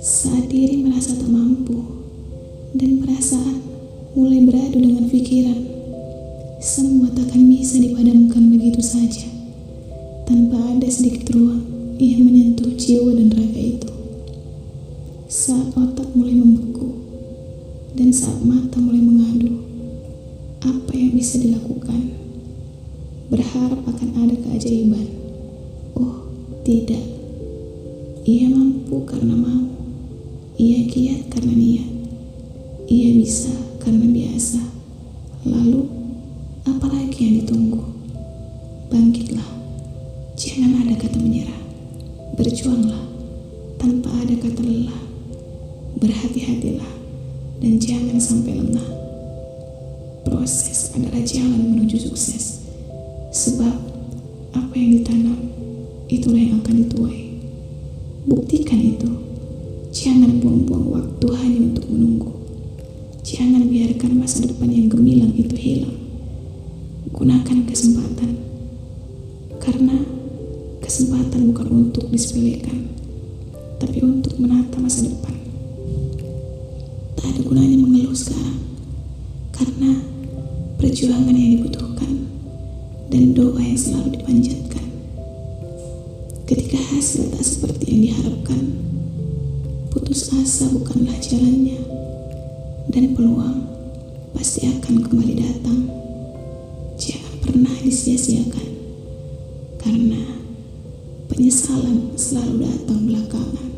Saat diri merasa tak mampu dan perasaan mulai beradu dengan pikiran, semua takkan bisa dipadamkan begitu saja tanpa ada sedikit ruang yang menyentuh jiwa dan raga itu. Saat otak mulai membeku dan saat mata mulai mengadu, apa yang bisa dilakukan? Berharap akan ada keajaiban. Oh, tidak. Ia mampu karena mau. Ia giat karena niat. Ia bisa karena biasa. Lalu, apalagi yang ditunggu? Bangkitlah. Jangan ada kata menyerah. Berjuanglah tanpa ada kata lelah. Berhati-hatilah dan jangan sampai lengah. Proses adalah jalan menuju sukses. Sebab apa yang ditanam itulah yang akan dituai. Buktikan itu. Jangan buang-buang waktu hanya untuk menunggu. Jangan biarkan masa depan yang gemilang itu hilang. Gunakan kesempatan. Karena kesempatan bukan untuk disepelekan, tapi untuk menata masa depan. Tak ada gunanya mengeluh sekarang. Karena perjuangan yang dibutuhkan dan doa yang selalu dipanjatkan. Ketika hasil tak seperti yang diharapkan, putus asa bukanlah jalannya, dan peluang pasti akan kembali datang. Jangan pernah disia-siakan, karena penyesalan selalu datang belakangan.